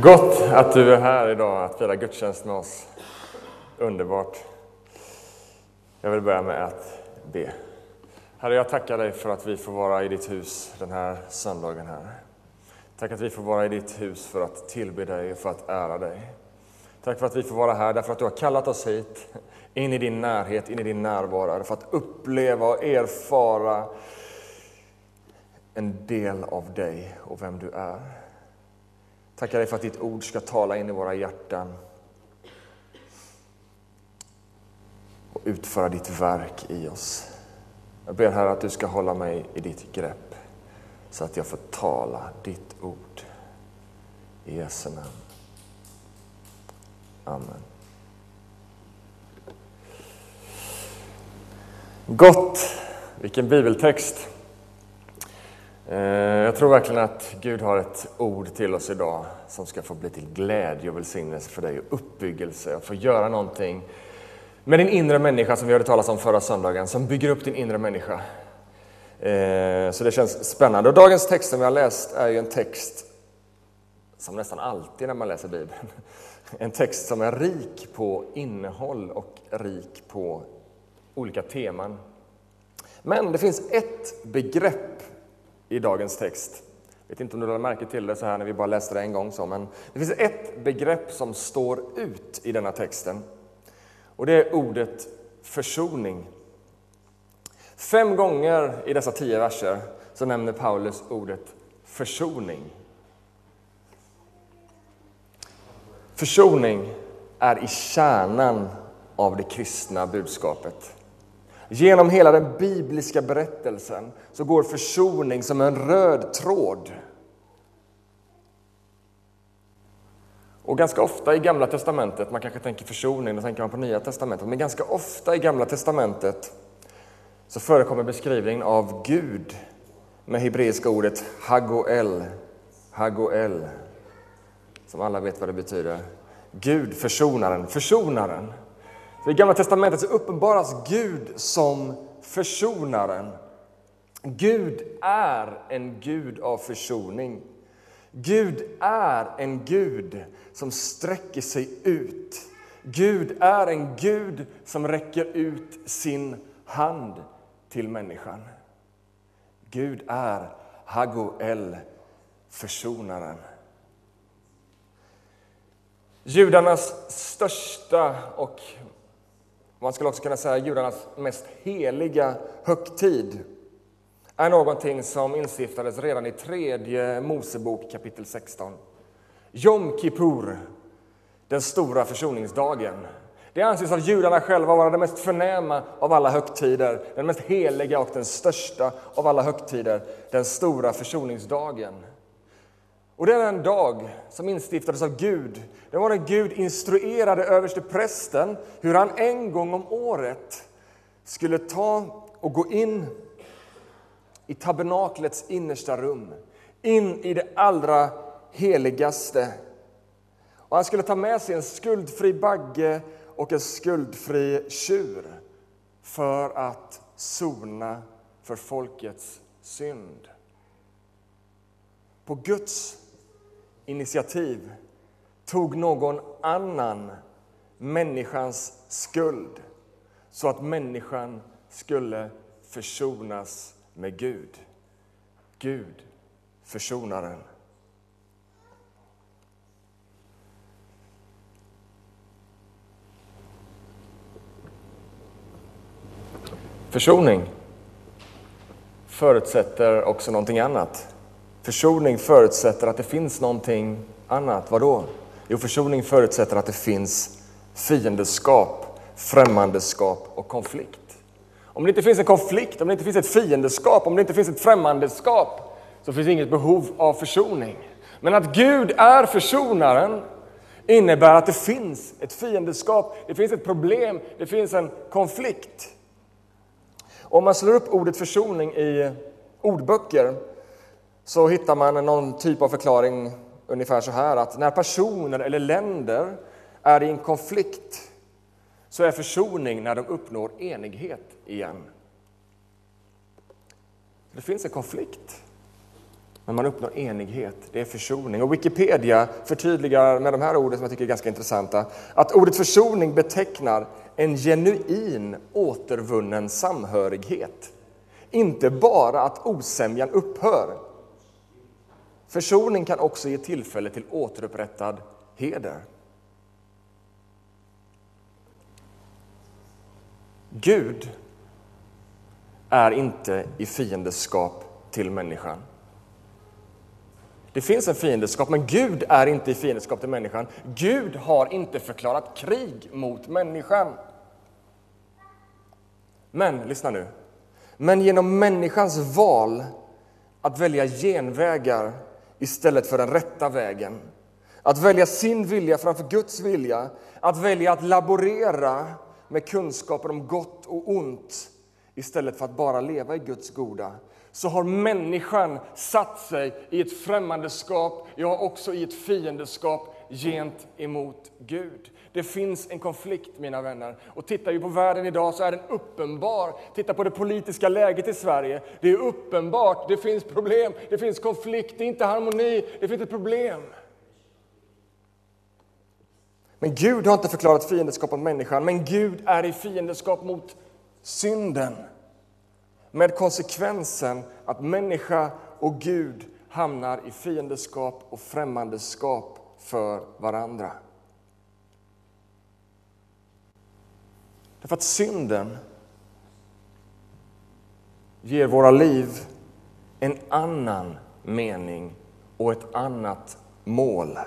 Gott att du är här idag att fira gudstjänst med oss. Underbart. Jag vill börja med att be. Herre, jag tackar dig för att vi får vara i ditt hus den här söndagen här. Tack att vi får vara i ditt hus för att tillbe dig och för att ära dig. Tack för att vi får vara här därför att du har kallat oss hit, in i din närhet, in i din närvaro, för att uppleva och erfara en del av dig och vem du är. Tackar dig för att ditt ord ska tala in i våra hjärtan och utföra ditt verk i oss. Jag ber Herre att du ska hålla mig i ditt grepp så att jag får tala ditt ord. I Jesu namn. Amen. Gott! Vilken bibeltext! Eh, jag tror verkligen att Gud har ett ord till oss idag som ska få bli till glädje och välsignelse för dig och uppbyggelse och få göra någonting med din inre människa som vi hörde talas om förra söndagen, som bygger upp din inre människa. Eh, så det känns spännande. Och dagens text som vi har läst är ju en text som nästan alltid när man läser Bibeln, en text som är rik på innehåll och rik på olika teman. Men det finns ett begrepp i dagens text. Jag vet inte om du lade märke till det så här när vi bara läste det en gång, så, men det finns ett begrepp som står ut i denna texten. Och det är ordet försoning. Fem gånger i dessa tio verser så nämner Paulus ordet försoning. Försoning är i kärnan av det kristna budskapet. Genom hela den bibliska berättelsen så går försoning som en röd tråd. Och ganska ofta i Gamla Testamentet, man kanske tänker försoning, då tänker man på Nya Testamentet, men ganska ofta i Gamla Testamentet så förekommer beskrivningen av Gud med hebreiska ordet hagoel, hagoel, som alla vet vad det betyder. Gud, försonaren, försonaren. För I Gamla testamentet så uppenbaras Gud som försonaren. Gud är en Gud av försoning. Gud är en Gud som sträcker sig ut. Gud är en Gud som räcker ut sin hand till människan. Gud är Hagoel, försonaren. Judarnas största och man skulle också kunna säga judarnas mest heliga högtid är någonting som instiftades redan i tredje Mosebok kapitel 16. Jom Kippur, den stora försoningsdagen. Det anses av judarna själva vara den mest förnäma av alla högtider, den mest heliga och den största av alla högtider, den stora försoningsdagen. Och det en dag som instiftades av Gud. Det var när Gud instruerade överste prästen hur han en gång om året skulle ta och gå in i tabernaklets innersta rum, in i det allra heligaste. Och han skulle ta med sig en skuldfri bagge och en skuldfri tjur för att sona för folkets synd. På Guds initiativ tog någon annan människans skuld så att människan skulle försonas med Gud. Gud, försonaren. Försoning förutsätter också någonting annat. Försoning förutsätter att det finns någonting annat. Vadå? Jo, försoning förutsätter att det finns fiendeskap, främmandeskap och konflikt. Om det inte finns en konflikt, om det inte finns ett fiendeskap, om det inte finns ett främmandeskap, så finns inget behov av försoning. Men att Gud är försonaren innebär att det finns ett fiendeskap, det finns ett problem, det finns en konflikt. Om man slår upp ordet försoning i ordböcker så hittar man någon typ av förklaring ungefär så här att när personer eller länder är i en konflikt så är försoning när de uppnår enighet igen. Det finns en konflikt. Men man uppnår enighet, det är försoning. Och Wikipedia förtydligar med de här orden som jag tycker är ganska intressanta, att ordet försoning betecknar en genuin återvunnen samhörighet. Inte bara att osämjan upphör. Försoning kan också ge tillfälle till återupprättad heder. Gud är inte i fiendeskap till människan. Det finns en fiendeskap, men Gud är inte i fiendeskap till människan. Gud har inte förklarat krig mot människan. Men, lyssna nu. Men genom människans val att välja genvägar istället för den rätta vägen, att välja sin vilja framför Guds vilja, att välja att laborera med kunskaper om gott och ont istället för att bara leva i Guds goda, så har människan satt sig i ett främmandeskap, ja, också i ett fiendeskap gentemot Gud. Det finns en konflikt, mina vänner. Och tittar vi på världen idag så är den uppenbar. Titta på det politiska läget i Sverige. Det är uppenbart, det finns problem, det finns konflikt, det är inte harmoni, det finns ett problem. Men Gud har inte förklarat fiendeskap mot människan, men Gud är i fiendeskap mot synden. Med konsekvensen att människa och Gud hamnar i fiendeskap och främmandeskap för varandra. Därför att synden ger våra liv en annan mening och ett annat mål.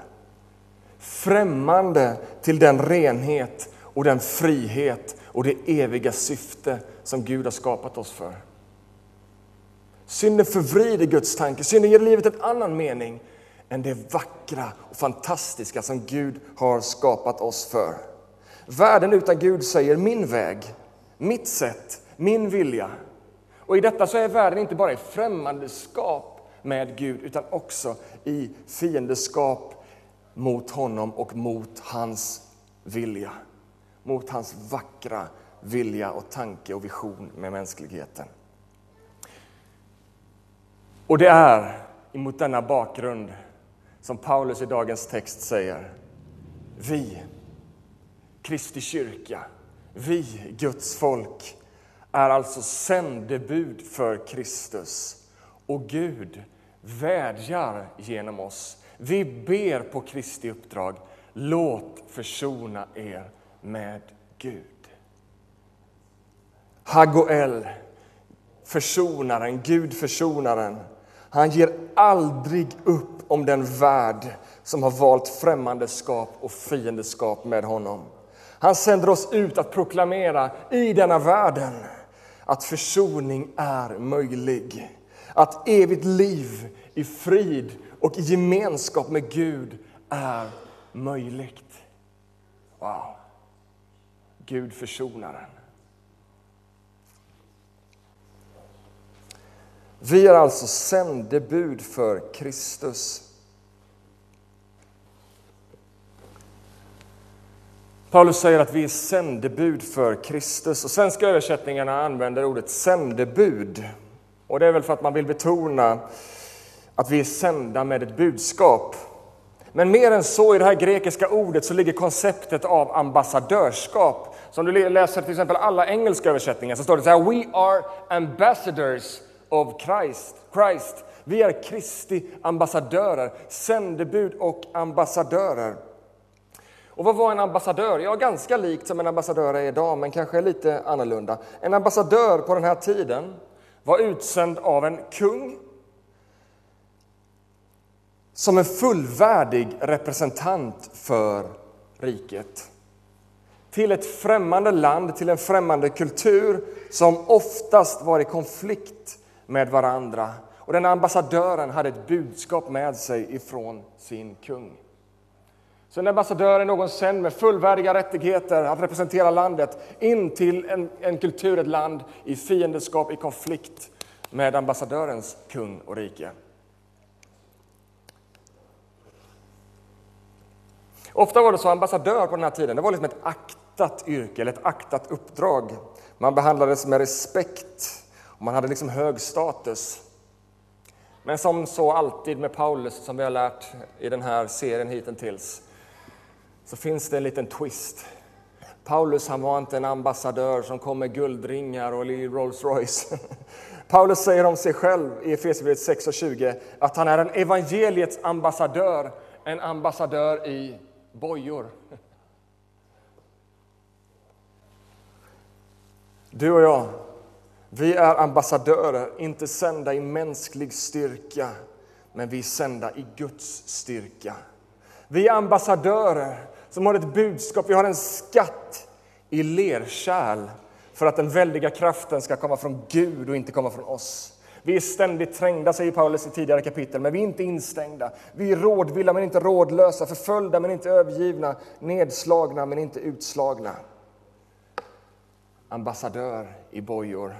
Främmande till den renhet och den frihet och det eviga syfte som Gud har skapat oss för. Synden förvrider Guds tanke, synden ger livet en annan mening än det vackra och fantastiska som Gud har skapat oss för. Världen utan Gud säger min väg, mitt sätt, min vilja. Och i detta så är världen inte bara i främmandeskap med Gud utan också i fiendeskap mot honom och mot hans vilja. Mot hans vackra vilja och tanke och vision med mänskligheten. Och det är mot denna bakgrund som Paulus i dagens text säger, vi, Kristi kyrka, vi, Guds folk, är alltså sändebud för Kristus. Och Gud vädjar genom oss. Vi ber på Kristi uppdrag, låt försona er med Gud. Hagoel, försonaren, Gud försonaren. Han ger aldrig upp om den värld som har valt främmandeskap och fiendeskap med honom. Han sänder oss ut att proklamera i denna världen att försoning är möjlig. Att evigt liv i frid och i gemenskap med Gud är möjligt. Wow! Gud försonaren. Vi är alltså sändebud för Kristus. Paulus säger att vi är sändebud för Kristus. Och svenska översättningarna använder ordet sändebud. Och det är väl för att man vill betona att vi är sända med ett budskap. Men mer än så, i det här grekiska ordet så ligger konceptet av ambassadörskap. Så om du läser till exempel alla engelska översättningar så står det så här We are ambassadors of Christ. Christ. Vi är Kristi ambassadörer, sändebud och ambassadörer. Och vad var en ambassadör? Ja, ganska likt som en ambassadör är idag, men kanske lite annorlunda. En ambassadör på den här tiden var utsänd av en kung som en fullvärdig representant för riket. Till ett främmande land, till en främmande kultur som oftast var i konflikt med varandra. Och den ambassadören hade ett budskap med sig ifrån sin kung. Så en ambassadör är någon sänd med fullvärdiga rättigheter att representera landet in till en, en kultur, ett land i fiendeskap, i konflikt med ambassadörens kung och rike. Ofta var det så ambassadör på den här tiden, det var liksom ett aktat yrke eller ett aktat uppdrag. Man behandlades med respekt och man hade liksom hög status. Men som så alltid med Paulus, som vi har lärt i den här serien hittills, så finns det en liten twist. Paulus han var inte en ambassadör som kom med guldringar och Rolls Royce. Paulus säger om sig själv i Efesierbrevet 6 och 20 att han är en evangeliets ambassadör, en ambassadör i bojor. Du och jag, vi är ambassadörer, inte sända i mänsklig styrka, men vi är sända i Guds styrka. Vi är ambassadörer som har ett budskap, vi har en skatt i lerkärl för att den väldiga kraften ska komma från Gud och inte komma från oss. Vi är ständigt trängda, säger Paulus i tidigare kapitel, men vi är inte instängda. Vi är rådvilla men inte rådlösa, förföljda men inte övergivna, nedslagna men inte utslagna. Ambassadör i bojor.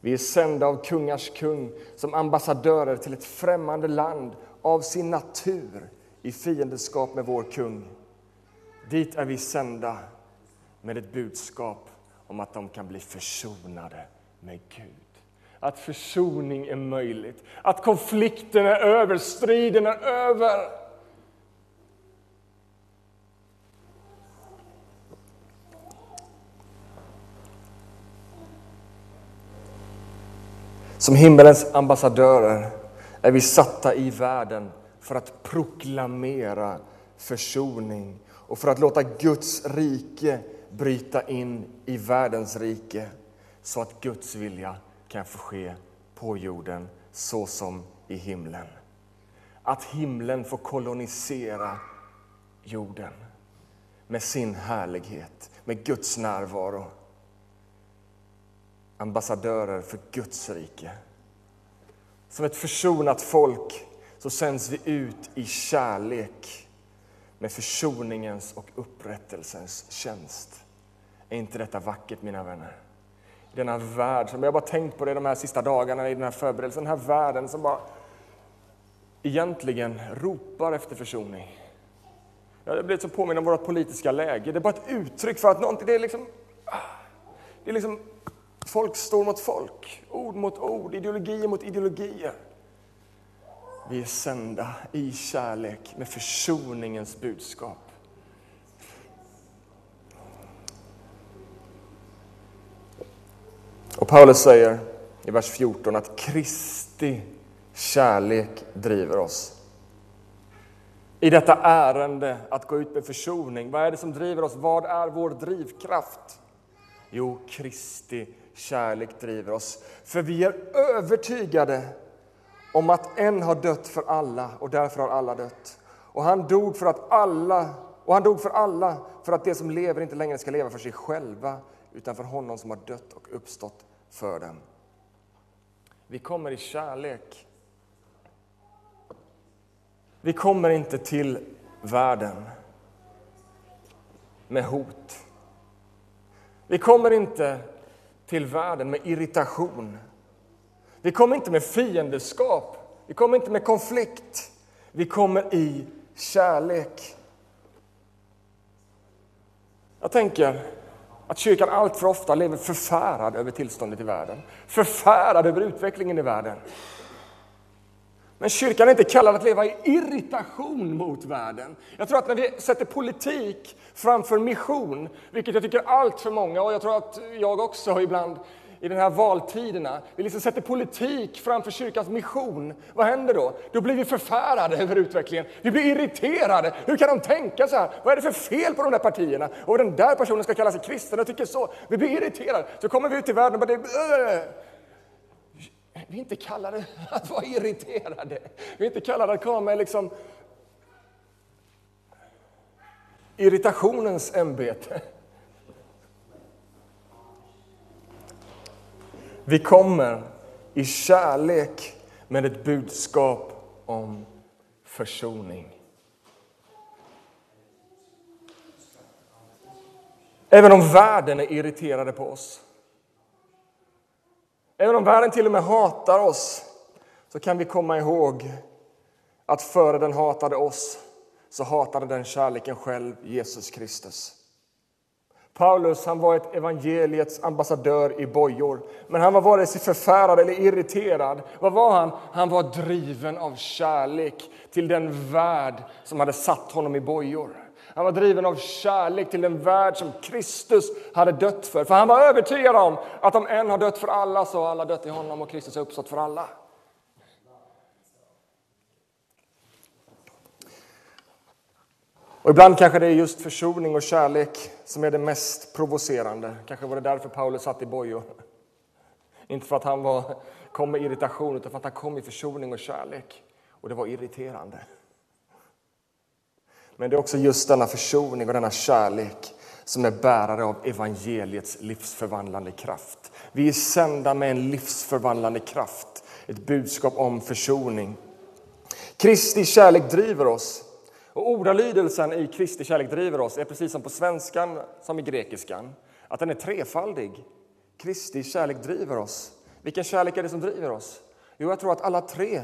Vi är sända av kungars kung som ambassadörer till ett främmande land av sin natur i fiendeskap med vår kung. Dit är vi sända med ett budskap om att de kan bli försonade med Gud. Att försoning är möjligt, att konflikten är över, striden är över. Som himmelens ambassadörer är vi satta i världen för att proklamera försoning och för att låta Guds rike bryta in i världens rike så att Guds vilja kan få ske på jorden så som i himlen. Att himlen får kolonisera jorden med sin härlighet, med Guds närvaro. Ambassadörer för Guds rike. Som ett försonat folk så sänds vi ut i kärlek med försoningens och upprättelsens tjänst. Är inte detta vackert, mina vänner? I denna värld, som jag bara tänkt på det de här sista dagarna i den här förberedelsen, den här världen som bara egentligen ropar efter försoning. Jag har blivit så påminn om vårt politiska läge. Det är bara ett uttryck för att någonting, det är liksom... Ah, det är liksom folk står mot folk, ord mot ord, ideologier mot ideologier. Vi är sända i kärlek med försoningens budskap. Och Paulus säger i vers 14 att Kristi kärlek driver oss. I detta ärende att gå ut med försoning, vad är det som driver oss? Vad är vår drivkraft? Jo, Kristi kärlek driver oss. För vi är övertygade om att en har dött för alla och därför har alla dött. Och han dog för att alla och han dog för alla för att de som lever inte längre ska leva för sig själva utan för honom som har dött och uppstått för dem. Vi kommer i kärlek. Vi kommer inte till världen med hot. Vi kommer inte till världen med irritation. Vi kommer inte med fiendeskap, vi kommer inte med konflikt. Vi kommer i kärlek. Jag tänker att kyrkan allt för ofta lever förfärad över tillståndet i världen. Förfärad över utvecklingen i världen. Men kyrkan är inte kallad att leva i irritation mot världen. Jag tror att när vi sätter politik framför mission, vilket jag tycker allt för många, och jag tror att jag också ibland i de här valtiderna, vi liksom sätter politik framför kyrkans mission, vad händer då? Då blir vi förfärade över utvecklingen. Vi blir irriterade. Hur kan de tänka så här? Vad är det för fel på de där partierna? Och den där personen ska kalla sig kristen. Jag tycker så. Vi blir irriterade. Så kommer vi ut i världen och bara... Äh. Vi är inte kallade att vara irriterade. Vi är inte kallade att komma med liksom irritationens ämbete. Vi kommer i kärlek med ett budskap om försoning. Även om världen är irriterade på oss, även om världen till och med hatar oss, så kan vi komma ihåg att före den hatade oss så hatade den kärleken själv Jesus Kristus. Paulus han var ett evangeliets ambassadör i bojor. Men han var vare sig förfärad eller irriterad. Vad var han? Han var driven av kärlek till den värld som hade satt honom i bojor. Han var driven av kärlek till den värld som Kristus hade dött för. För han var övertygad om att om en har dött för alla så har alla dött i honom och Kristus har uppstått för alla. Och ibland kanske det är just försoning och kärlek som är det mest provocerande. Kanske var det därför Paulus satt i bojor. Inte för att han var, kom med irritation, utan för att han kom i försoning och kärlek. Och det var irriterande. Men det är också just denna försoning och denna kärlek som är bärare av evangeliets livsförvandlande kraft. Vi är sända med en livsförvandlande kraft, ett budskap om försoning. Kristi kärlek driver oss. Och ordalydelsen i Kristi kärlek driver oss är precis som på svenskan som i grekiskan, att den är trefaldig. Kristi kärlek driver oss. Vilken kärlek är det som driver oss? Jo, jag tror att alla tre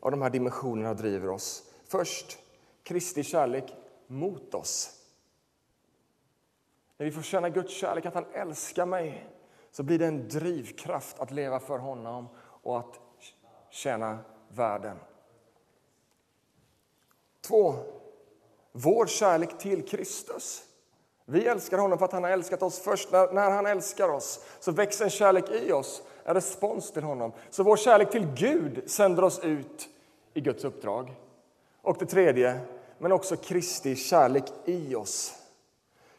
av de här dimensionerna driver oss. Först Kristi kärlek mot oss. När vi får känna Guds kärlek, att han älskar mig, så blir det en drivkraft att leva för honom och att tjäna världen. Två, vår kärlek till Kristus. Vi älskar honom för att han har älskat oss först. När, när han älskar oss så växer en kärlek i oss, en respons till honom. Så vår kärlek till Gud sänder oss ut i Guds uppdrag. Och det tredje, men också Kristi kärlek i oss.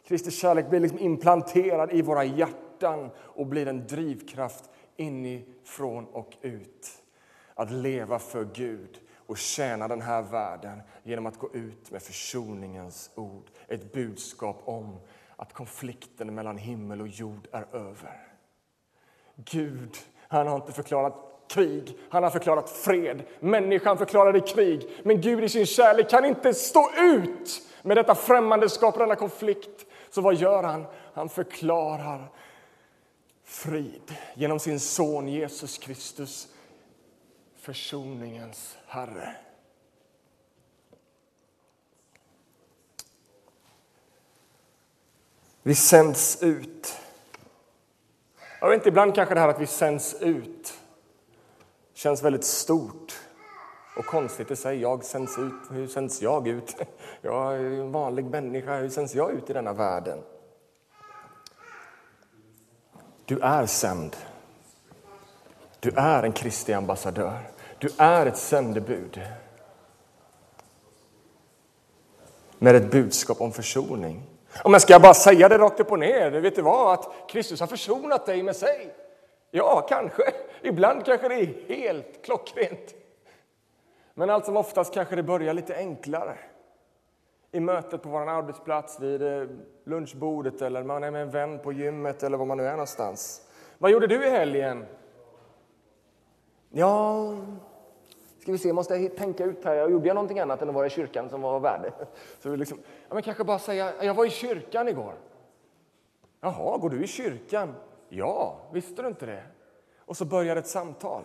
Kristi kärlek blir liksom implanterad i våra hjärtan och blir en drivkraft inifrån och ut. Att leva för Gud och tjäna den här världen genom att gå ut med försoningens ord. Ett budskap om att konflikten mellan himmel och jord är över. Gud, han har inte förklarat krig, han har förklarat fred. Människan förklarade krig, men Gud i sin kärlek kan inte stå ut med detta främmandeskap och denna konflikt. Så vad gör han? Han förklarar frid genom sin son Jesus Kristus, försoningens Herre. Vi sänds ut. Jag vet inte, ibland kanske det här att vi sänds ut känns väldigt stort och konstigt i sig. Jag sänds ut. Hur sänds jag ut? Jag är en vanlig människa. Hur sänds jag ut i denna världen? Du är sänd. Du är en Kristi ambassadör. Du är ett sändebud med ett budskap om försoning. Om jag ska bara säga det rakt upp och ner, vet du vad? Att Kristus har försonat dig med sig. Ja, kanske. Ibland kanske det är helt klockrent. Men allt som oftast kanske det börjar lite enklare. I mötet på vår arbetsplats, vid eh, lunchbordet eller man är med en vän på gymmet eller var man nu är någonstans. Vad gjorde du i helgen? Ja, ska vi se, måste jag tänka ut här. Jag gjorde jag någonting annat än att vara i kyrkan som var värde? Så vi liksom, ja, men kanske bara säga, jag var i kyrkan igår. Jaha, går du i kyrkan? Ja, visste du inte det? Och så börjar ett samtal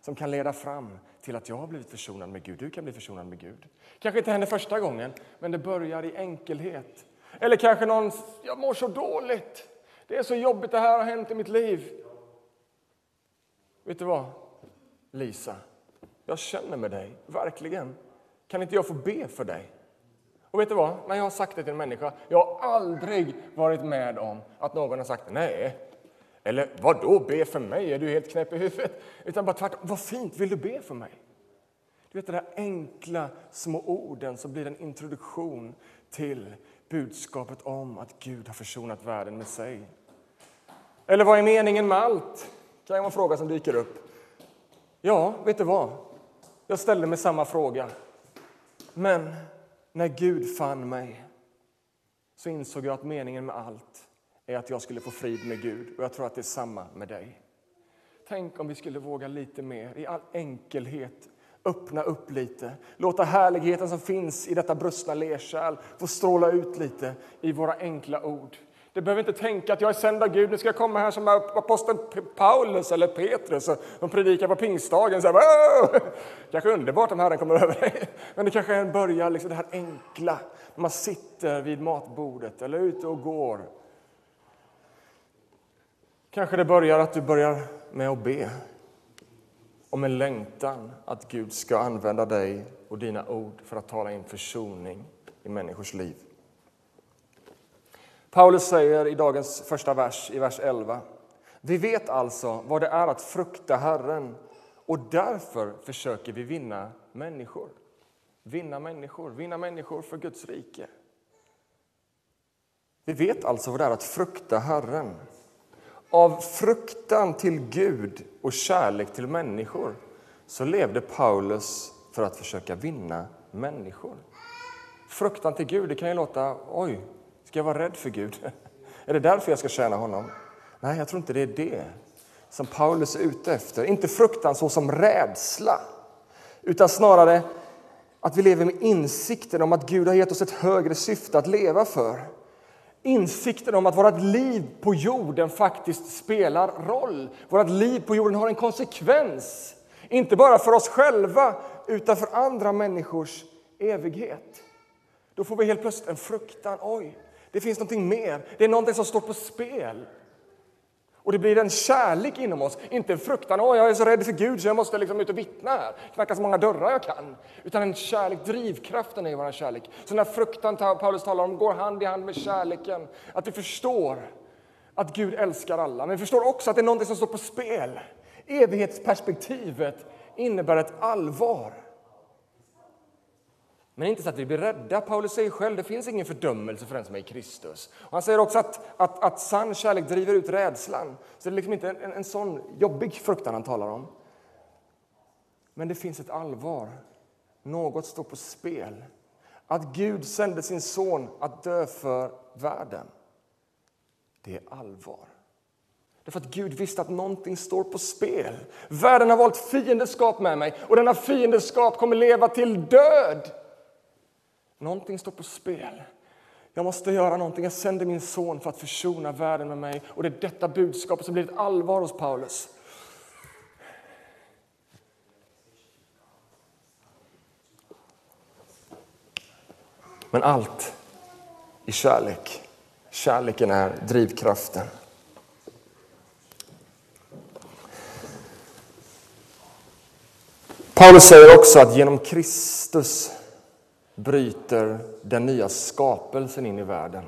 som kan leda fram till att jag har blivit försonad med Gud. Du kan bli försonad med Gud. Kanske inte händer första gången, men det börjar i enkelhet. Eller kanske någon, jag mår så dåligt. Det är så jobbigt det här har hänt i mitt liv. Vet du vad, Lisa? Jag känner med dig, verkligen. Kan inte jag få be för dig? Och vet du vad? När jag har sagt det till en människa, jag har aldrig varit med om att någon har sagt nej, eller vad då be för mig? Är du helt knäpp i huvudet? Utan bara tvärtom, vad fint, vill du be för mig? Du vet de där enkla små orden som blir en introduktion till budskapet om att Gud har försonat världen med sig. Eller vad är meningen med allt? kan vara en fråga som dyker upp. Ja, vet du vad? Jag ställde mig samma fråga. Men när Gud fann mig så insåg jag att meningen med allt är att jag skulle få frid med Gud. Och jag tror att det är samma med dig. Tänk om vi skulle våga lite mer, i all enkelhet, öppna upp lite. Låta härligheten som finns i detta brustna lerkärl få stråla ut lite i våra enkla ord. Du behöver inte tänka att jag är sänd av Gud, nu ska jag komma här som aposteln Paulus eller Petrus och predika på pingstdagen. Så här, kanske underbart om Herren kommer över dig. Men det kanske är en liksom det här enkla, när man sitter vid matbordet eller ute och går Kanske det börjar att du börjar med att be om en längtan att Gud ska använda dig och dina ord för att tala in försoning i människors liv. Paulus säger i dagens första vers, i vers 11. Vi vet alltså vad det är att frukta Herren och därför försöker vi vinna människor. Vinna människor, vinna människor för Guds rike. Vi vet alltså vad det är att frukta Herren. Av fruktan till Gud och kärlek till människor så levde Paulus för att försöka vinna människor. Fruktan till Gud, det kan ju låta, oj, ska jag vara rädd för Gud? Är det därför jag ska tjäna honom? Nej, jag tror inte det är det som Paulus är ute efter. Inte fruktan så som rädsla, utan snarare att vi lever med insikten om att Gud har gett oss ett högre syfte att leva för. Insikten om att vårt liv på jorden faktiskt spelar roll. Vårt liv på jorden har en konsekvens. Inte bara för oss själva, utan för andra människors evighet. Då får vi helt plötsligt en fruktan. Oj, det finns någonting mer. Det är någonting som står på spel. Och det blir en kärlek inom oss, inte en fruktan. Åh, jag är så rädd för Gud så jag måste liksom ut och vittna här, knacka så många dörrar jag kan. Utan en kärlek, drivkraften är vår kärlek. Så när fruktan Paulus talar om går hand i hand med kärleken. Att vi förstår att Gud älskar alla, men vi förstår också att det är någonting som står på spel. Evighetsperspektivet innebär ett allvar. Men inte så att vi blir rädda. Paulus säger själv det finns ingen fördömelse för den som är i Kristus. Och han säger också att, att, att sann kärlek driver ut rädslan. Så det är liksom inte en, en sån jobbig fruktan han talar om. Men det finns ett allvar. Något står på spel. Att Gud sände sin son att dö för världen. Det är allvar. Därför att Gud visste att någonting står på spel. Världen har valt fiendeskap med mig och denna fiendeskap kommer leva till död. Någonting står på spel. Jag måste göra någonting. Jag sänder min son för att försona världen med mig. Och det är detta budskap som blir ett allvar hos Paulus. Men allt i kärlek. Kärleken är drivkraften. Paulus säger också att genom Kristus bryter den nya skapelsen in i världen.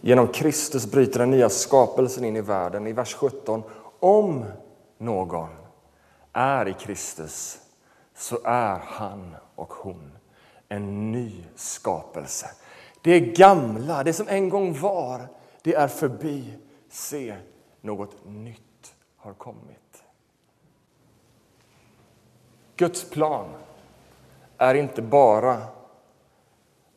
Genom Kristus bryter den nya skapelsen in i världen. I vers 17. Om någon är i Kristus så är han och hon en ny skapelse. Det gamla, det som en gång var, det är förbi. Se, något nytt har kommit. Guds plan är inte bara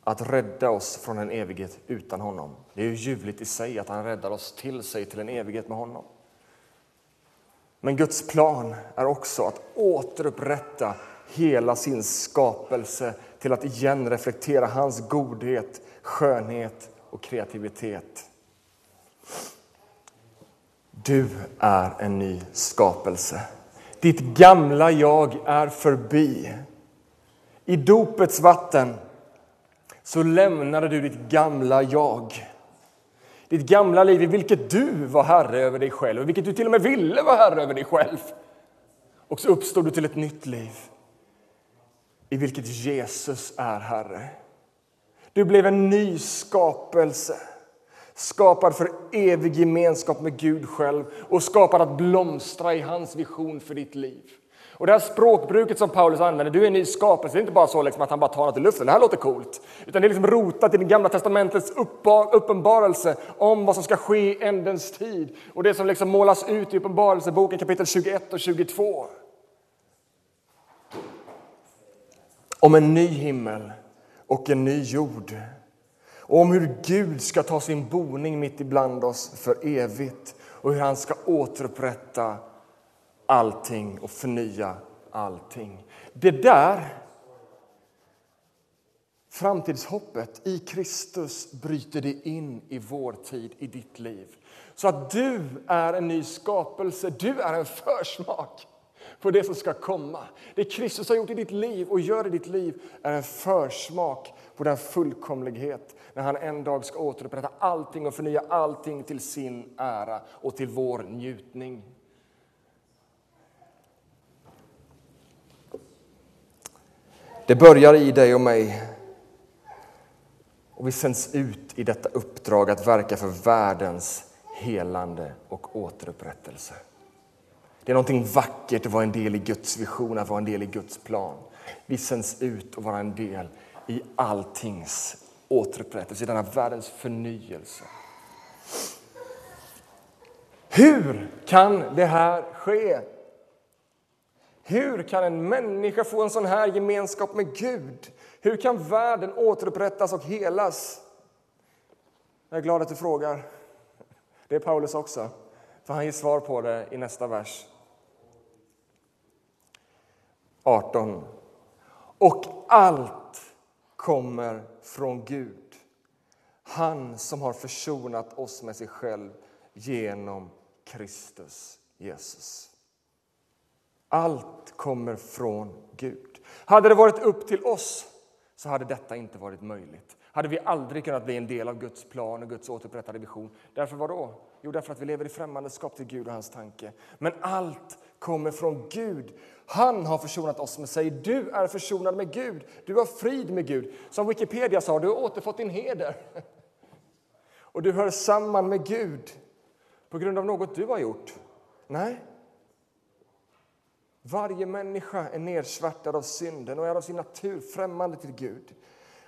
att rädda oss från en evighet utan honom. Det är ju ljuvligt i sig att han räddar oss till sig till en evighet med honom. Men Guds plan är också att återupprätta hela sin skapelse till att igen reflektera hans godhet, skönhet och kreativitet. Du är en ny skapelse. Ditt gamla jag är förbi. I dopets vatten så lämnade du ditt gamla jag. Ditt gamla liv i vilket du var herre över dig själv och vilket du till och med ville vara herre över dig själv. Och så uppstod du till ett nytt liv i vilket Jesus är herre. Du blev en ny skapelse skapad för evig gemenskap med Gud själv och skapad att blomstra i hans vision för ditt liv. Och Det här språkbruket som Paulus använder, du är en ny skapelse, det är inte bara så liksom att han bara tar något i luften, det här låter coolt. Utan det är liksom rotat i det gamla testamentets uppenbarelse om vad som ska ske i ändens tid. Och det som liksom målas ut i Uppenbarelseboken kapitel 21 och 22. Om en ny himmel och en ny jord och om hur Gud ska ta sin boning mitt ibland oss för evigt och hur han ska återupprätta allting och förnya allting. Det där framtidshoppet i Kristus bryter det in i vår tid, i ditt liv. Så att du är en ny skapelse, du är en försmak på det som ska komma. Det Kristus har gjort i ditt liv och gör i ditt liv är en försmak och den fullkomlighet när han en dag ska återupprätta allting och förnya allting till sin ära och till vår njutning. Det börjar i dig och mig och vi sänds ut i detta uppdrag att verka för världens helande och återupprättelse. Det är någonting vackert att vara en del i Guds vision, att vara en del i Guds plan. Vi sänds ut och vara en del i alltings återupprättelse, i denna världens förnyelse. Hur kan det här ske? Hur kan en människa få en sån här gemenskap med Gud? Hur kan världen återupprättas och helas? Jag är glad att du frågar. Det är Paulus också, för han ger svar på det i nästa vers. 18. Och allt kommer från Gud. Han som har försonat oss med sig själv genom Kristus Jesus. Allt kommer från Gud. Hade det varit upp till oss så hade detta inte varit möjligt. Hade vi aldrig kunnat bli en del av Guds plan och Guds återupprättade vision. Därför vadå? Jo, därför att vi lever i främmandeskap till Gud och hans tanke. Men allt kommer från Gud. Han har försonat oss med sig. Du är försonad med Gud. Du har frid med Gud. Som Wikipedia sa, du har återfått din heder. Och du hör samman med Gud på grund av något du har gjort. Nej, varje människa är nedsvärtad av synden och är av sin natur främmande till Gud.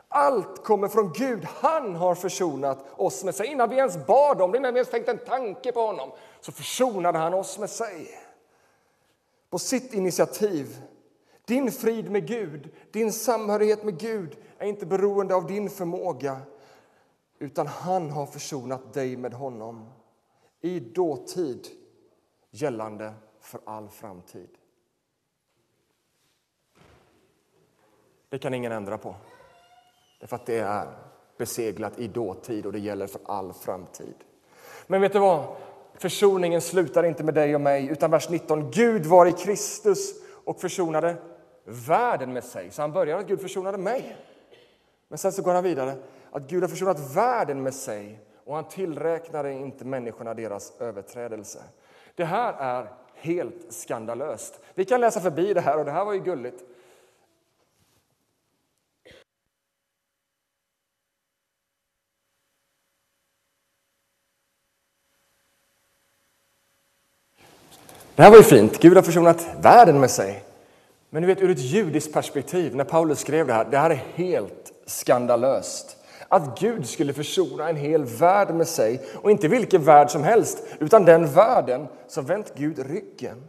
Allt kommer från Gud. Han har försonat oss med sig. Innan vi ens bad om det, innan vi ens tänkte en tanke på honom, så försonade han oss med sig. På sitt initiativ. Din frid med Gud, din samhörighet med Gud är inte beroende av din förmåga, utan han har försonat dig med honom i dåtid gällande för all framtid. Det kan ingen ändra på. Därför att det är beseglat i dåtid och det gäller för all framtid. Men vet du vad? Försoningen slutar inte med dig och mig, utan vers 19. Gud var i Kristus och försonade världen med sig. Så han börjar att Gud försonade mig. Men sen så går han vidare att Gud har försonat världen med sig och han tillräknade inte människorna deras överträdelse. Det här är helt skandalöst. Vi kan läsa förbi det här och det här var ju gulligt. Det här var ju fint. Gud har försonat världen med sig. Men du vet, ur ett judiskt perspektiv, när Paulus skrev det här, det här är helt skandalöst. Att Gud skulle försona en hel värld med sig, och inte vilken värld som helst, utan den världen som vänt Gud ryggen.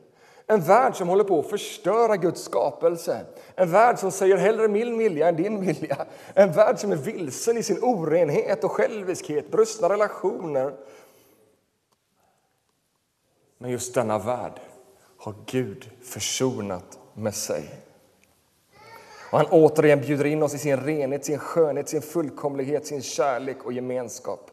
En värld som håller på att förstöra Guds skapelse. En värld som säger hellre min vilja än din vilja. En värld som är vilsen i sin orenhet och själviskhet, brustna relationer, men just denna värld har Gud försonat med sig. Och han återigen bjuder in oss i sin renhet, sin skönhet, sin fullkomlighet, sin kärlek och gemenskap.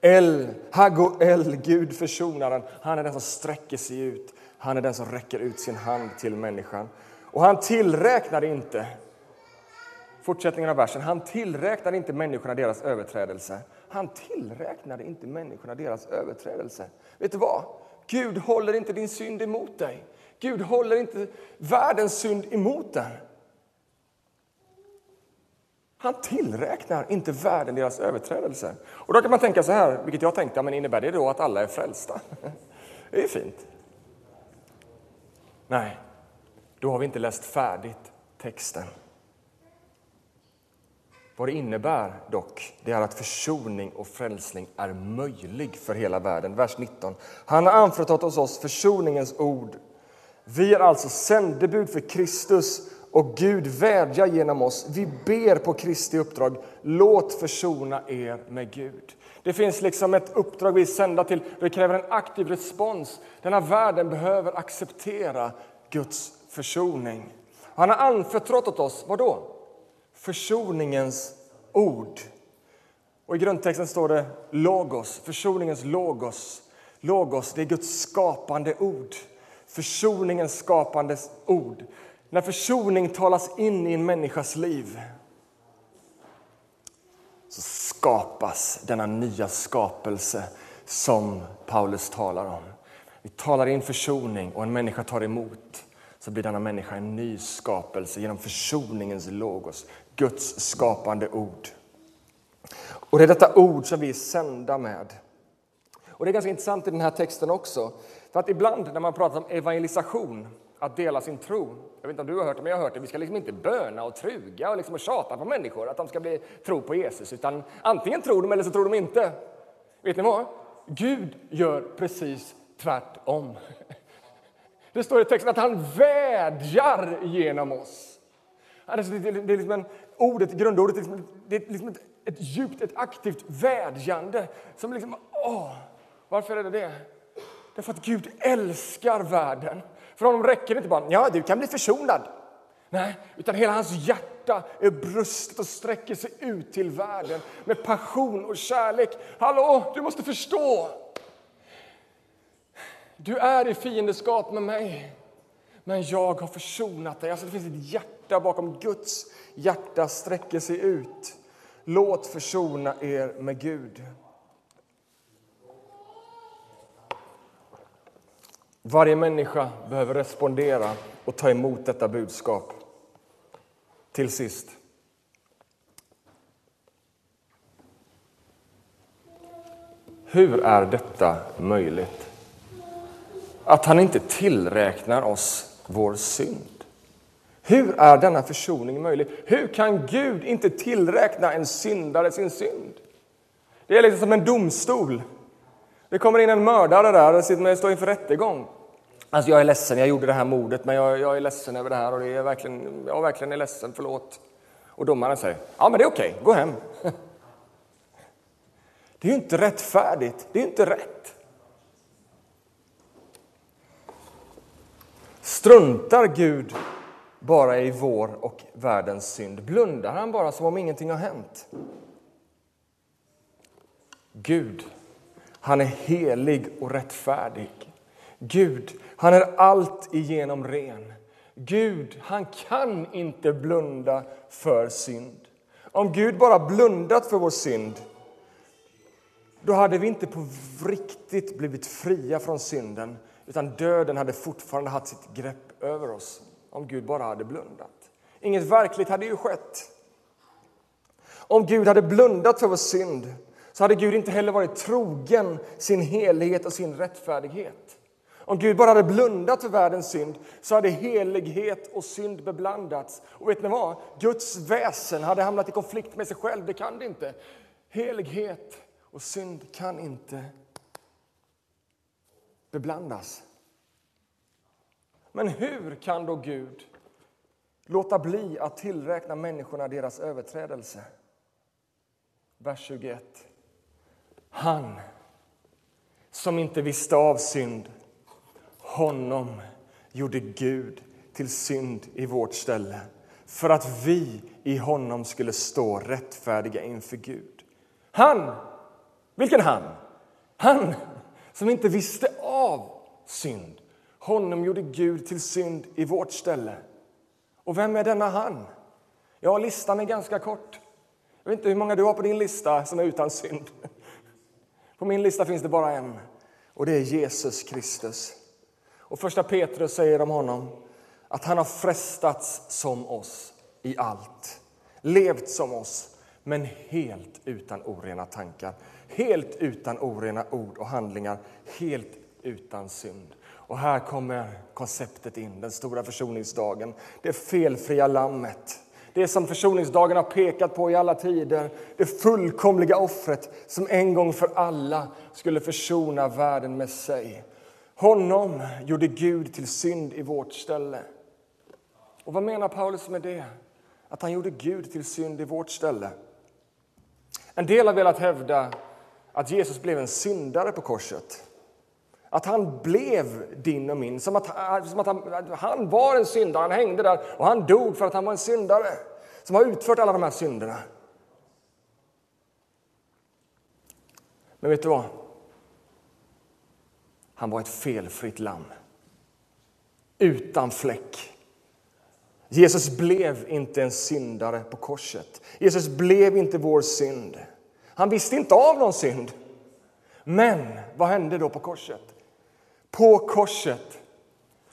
El, Hago El, Gud försonaren, han är den som sträcker sig ut. Han är den som räcker ut sin hand till människan. Och han tillräknar inte, fortsättningen av versen, han tillräknar inte människorna deras överträdelse. Han tillräknade inte människorna deras överträdelse. Vet du vad? Gud håller inte din synd emot dig. Gud håller inte världens synd emot dig. Han tillräknar inte världen deras överträdelser. Och då kan man tänka så här, vilket jag tänkte, men innebär det då att alla är frälsta? Det är ju fint. Nej, då har vi inte läst färdigt texten. Vad det innebär dock, det är att försoning och frälsning är möjlig för hela världen. Vers 19. Han har anförtrott hos oss försoningens ord. Vi är alltså sändebud för Kristus och Gud vädjar genom oss. Vi ber på Kristi uppdrag, låt försona er med Gud. Det finns liksom ett uppdrag vi är sända till, det kräver en aktiv respons. Denna världen behöver acceptera Guds försoning. Han har anförtrott åt oss, vad då? Försoningens ord. Och I grundtexten står det logos, försoningens logos. Logos, det är Guds skapande ord. försoningens skapande ord, när försoning talas in i en människas liv så skapas denna nya skapelse som Paulus talar om. Vi talar in försoning och en människa tar emot så blir denna människa en ny skapelse genom försoningens logos, Guds skapande ord. Och Det är detta ord som vi är sända med. Och Det är ganska intressant i den här texten också. För att ibland när man pratar om evangelisation, att dela sin tro. Jag vet inte om du har hört det, men jag har hört det. Vi ska liksom inte böna och truga och, liksom och tjata på människor att de ska bli tro på Jesus. Utan antingen tror de eller så tror de inte. Vet ni vad? Gud gör precis tvärtom. Det står i texten att han vädjar genom oss. Det är liksom en, ordet, grundordet, liksom, det är liksom ett, ett djupt, ett aktivt vädjande. Som liksom, åh, varför är det det? Därför att Gud älskar världen. För honom räcker det inte bara, ja du kan bli försonad. Nej, utan hela hans hjärta är brustet och sträcker sig ut till världen med passion och kärlek. Hallå, du måste förstå! Du är i fiendeskap med mig, men jag har försonat dig. Alltså det finns ett hjärta bakom Guds hjärta sträcker sig ut. Låt försona er med Gud. Varje människa behöver respondera och ta emot detta budskap. Till sist. Hur är detta möjligt? Att han inte tillräknar oss vår synd. Hur är denna försoning möjlig? Hur kan Gud inte tillräkna en syndare sin synd? Det är liksom som en domstol. Det kommer in en mördare där och står inför rättegång. Alltså jag är ledsen, jag gjorde det här mordet, men jag, jag är ledsen över det här och det är verkligen, jag verkligen är ledsen, förlåt. Och domaren säger, ja men det är okej, gå hem. Det är ju inte rättfärdigt, det är inte rätt. Struntar Gud bara i vår och världens synd? Blundar han bara som om ingenting har hänt? Gud, han är helig och rättfärdig. Gud, han är allt igenom ren. Gud, han kan inte blunda för synd. Om Gud bara blundat för vår synd då hade vi inte på riktigt blivit fria från synden utan döden hade fortfarande haft sitt grepp över oss om Gud bara hade blundat. Inget verkligt hade ju skett. Om Gud hade blundat för vår synd så hade Gud inte heller varit trogen sin helighet och sin rättfärdighet. Om Gud bara hade blundat för världens synd så hade helighet och synd beblandats. Och vet ni vad? Guds väsen hade hamnat i konflikt med sig själv. Det kan det inte. Helighet och synd kan inte beblandas. Men hur kan då Gud låta bli att tillräkna människorna deras överträdelse? Vers 21. Han som inte visste av synd, honom gjorde Gud till synd i vårt ställe för att vi i honom skulle stå rättfärdiga inför Gud. Han! Vilken han? Han som inte visste synd. Honom gjorde Gud till synd i vårt ställe. Och vem är denna han? Ja, listan är ganska kort. Jag vet inte hur många du har på din lista som är utan synd. På min lista finns det bara en, och det är Jesus Kristus. Och första Petrus säger om honom att han har frestats som oss i allt, levt som oss, men helt utan orena tankar, helt utan orena ord och handlingar, helt utan synd. Och här kommer konceptet in, den stora försoningsdagen, det felfria lammet. Det som försoningsdagen har pekat på i alla tider, det fullkomliga offret som en gång för alla skulle försona världen med sig. Honom gjorde Gud till synd i vårt ställe. Och vad menar Paulus med det? Att han gjorde Gud till synd i vårt ställe? En del har velat hävda att Jesus blev en syndare på korset. Att han blev din och min, som att, äh, som att han, äh, han var en syndare. Han hängde där och han dog för att han var en syndare som har utfört alla de här synderna. Men vet du vad? Han var ett felfritt lamm. utan fläck. Jesus blev inte en syndare på korset. Jesus blev inte vår synd. Han visste inte av någon synd. Men vad hände då på korset? På korset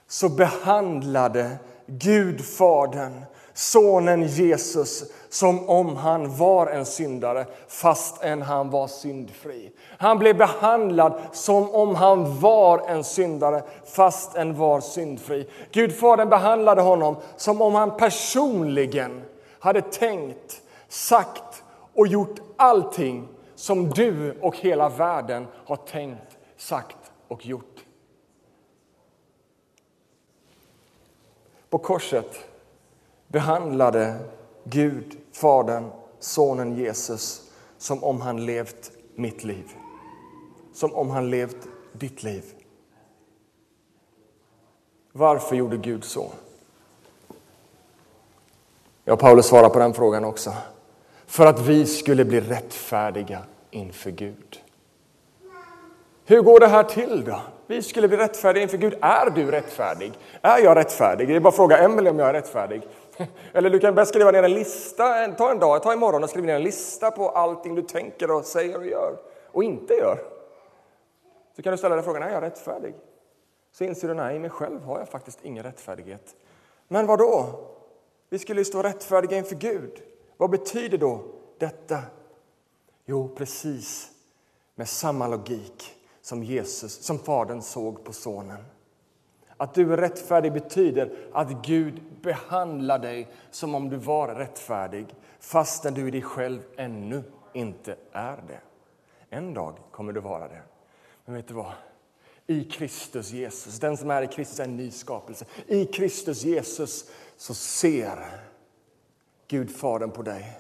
så behandlade Gud Fadern sonen Jesus som om han var en syndare fastän han var syndfri. Han blev behandlad som om han var en syndare fastän var syndfri. Gud Fadern behandlade honom som om han personligen hade tänkt, sagt och gjort allting som du och hela världen har tänkt, sagt och gjort. På korset behandlade Gud, Fadern, Sonen Jesus som om han levt mitt liv. Som om han levt ditt liv. Varför gjorde Gud så? Ja, Paulus svarar på den frågan också. För att vi skulle bli rättfärdiga inför Gud. Hur går det här till då? Vi skulle bli rättfärdiga inför Gud. Är du rättfärdig? Är jag rättfärdig? Det är bara att fråga Emelie om jag är rättfärdig. Eller du kan börja skriva ner en lista, ta en dag, ta imorgon och skriv ner en lista på allting du tänker och säger och gör och inte gör. Så kan du ställa dig frågan, är jag rättfärdig? Så inser du, nej, i mig själv har jag faktiskt ingen rättfärdighet. Men vad då? Vi skulle ju stå rättfärdiga inför Gud. Vad betyder då detta? Jo, precis med samma logik som Jesus, som Fadern såg på Sonen. Att du är rättfärdig betyder att Gud behandlar dig som om du var rättfärdig fastän du i dig själv ännu inte är det. En dag kommer du vara det. Men vet du vad? I Kristus Jesus, den som är i Kristus är en ny skapelse. I Kristus Jesus så ser Gud Fadern på dig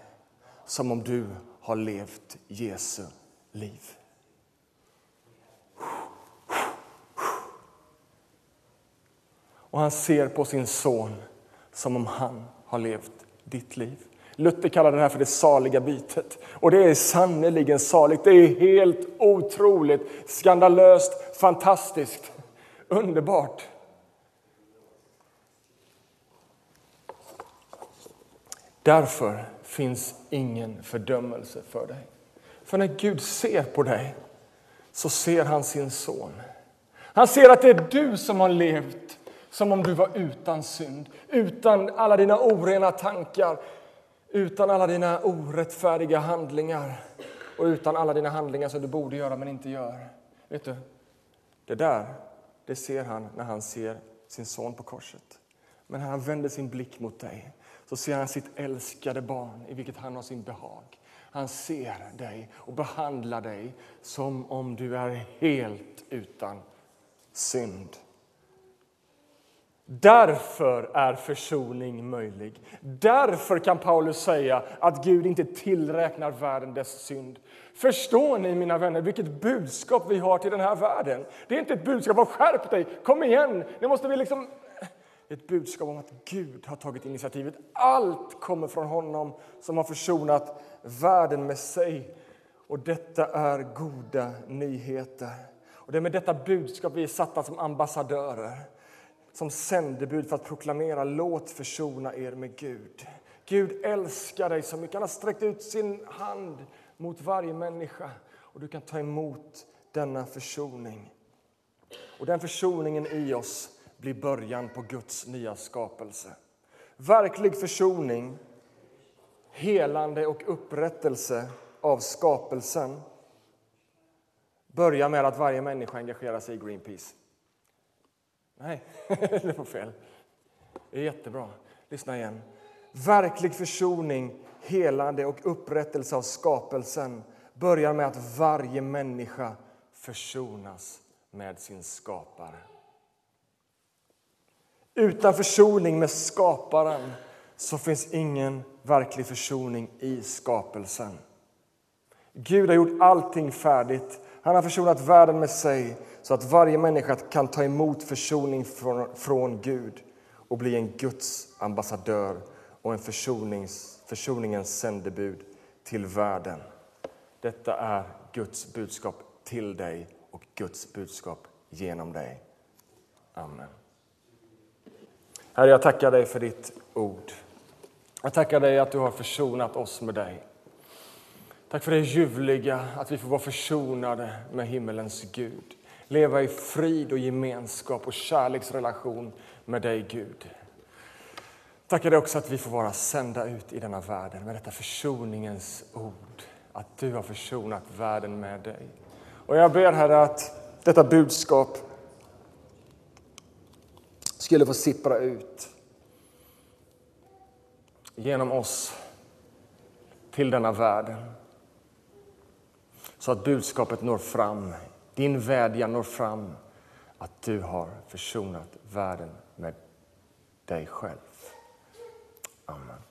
som om du har levt Jesu liv. Och han ser på sin son som om han har levt ditt liv. Luther kallar det här för det saliga bytet. Och det är sannerligen saligt. Det är helt otroligt, skandalöst, fantastiskt, underbart. Därför finns ingen fördömelse för dig. För när Gud ser på dig så ser han sin son. Han ser att det är du som har levt som om du var utan synd, utan alla dina orena tankar, utan alla dina orättfärdiga handlingar och utan alla dina handlingar som du borde göra men inte gör. Vet du, det där det ser han när han ser sin son på korset. Men när han vänder sin blick mot dig så ser han sitt älskade barn i vilket han har sin behag. Han ser dig och behandlar dig som om du är helt utan synd. Därför är försoning möjlig. Därför kan Paulus säga att Gud inte tillräknar världen dess synd. Förstår ni, mina vänner, vilket budskap vi har till den här världen? Det är inte ett budskap om skärp dig, kom igen, nu måste vi liksom... Ett budskap om att Gud har tagit initiativet. Allt kommer från honom som har försonat världen med sig. Och detta är goda nyheter. Och det är med detta budskap vi är satta som ambassadörer som sändebud för att proklamera låt försona er med Gud. Gud älskar dig så mycket. Han har sträckt ut sin hand mot varje människa och du kan ta emot denna försoning. Och den försoningen i oss blir början på Guds nya skapelse. Verklig försoning, helande och upprättelse av skapelsen börjar med att varje människa engagerar sig i Greenpeace. Nej, det var fel. Det är jättebra. Lyssna igen. Verklig försoning, helande och upprättelse av skapelsen börjar med att varje människa försonas med sin skapare. Utan försoning med skaparen så finns ingen verklig försoning i skapelsen. Gud har gjort allting färdigt. Han har försonat världen med sig så att varje människa kan ta emot försoning från, från Gud och bli en Guds ambassadör och en försonings, försoningens sändebud till världen. Detta är Guds budskap till dig och Guds budskap genom dig. Amen. Herre, jag tackar dig för ditt ord. Jag tackar dig att du har försonat oss med dig. Tack för det ljuvliga, att vi får vara försonade med himmelens Gud. Leva i frid och gemenskap och kärleksrelation med dig, Gud. Tackar dig också att vi får vara sända ut i denna världen med detta försoningens ord. Att du har försonat världen med dig. Och jag ber Herre att detta budskap skulle få sippra ut genom oss till denna världen. Så att budskapet når fram, din vädjan når fram att du har försonat världen med dig själv. Amen.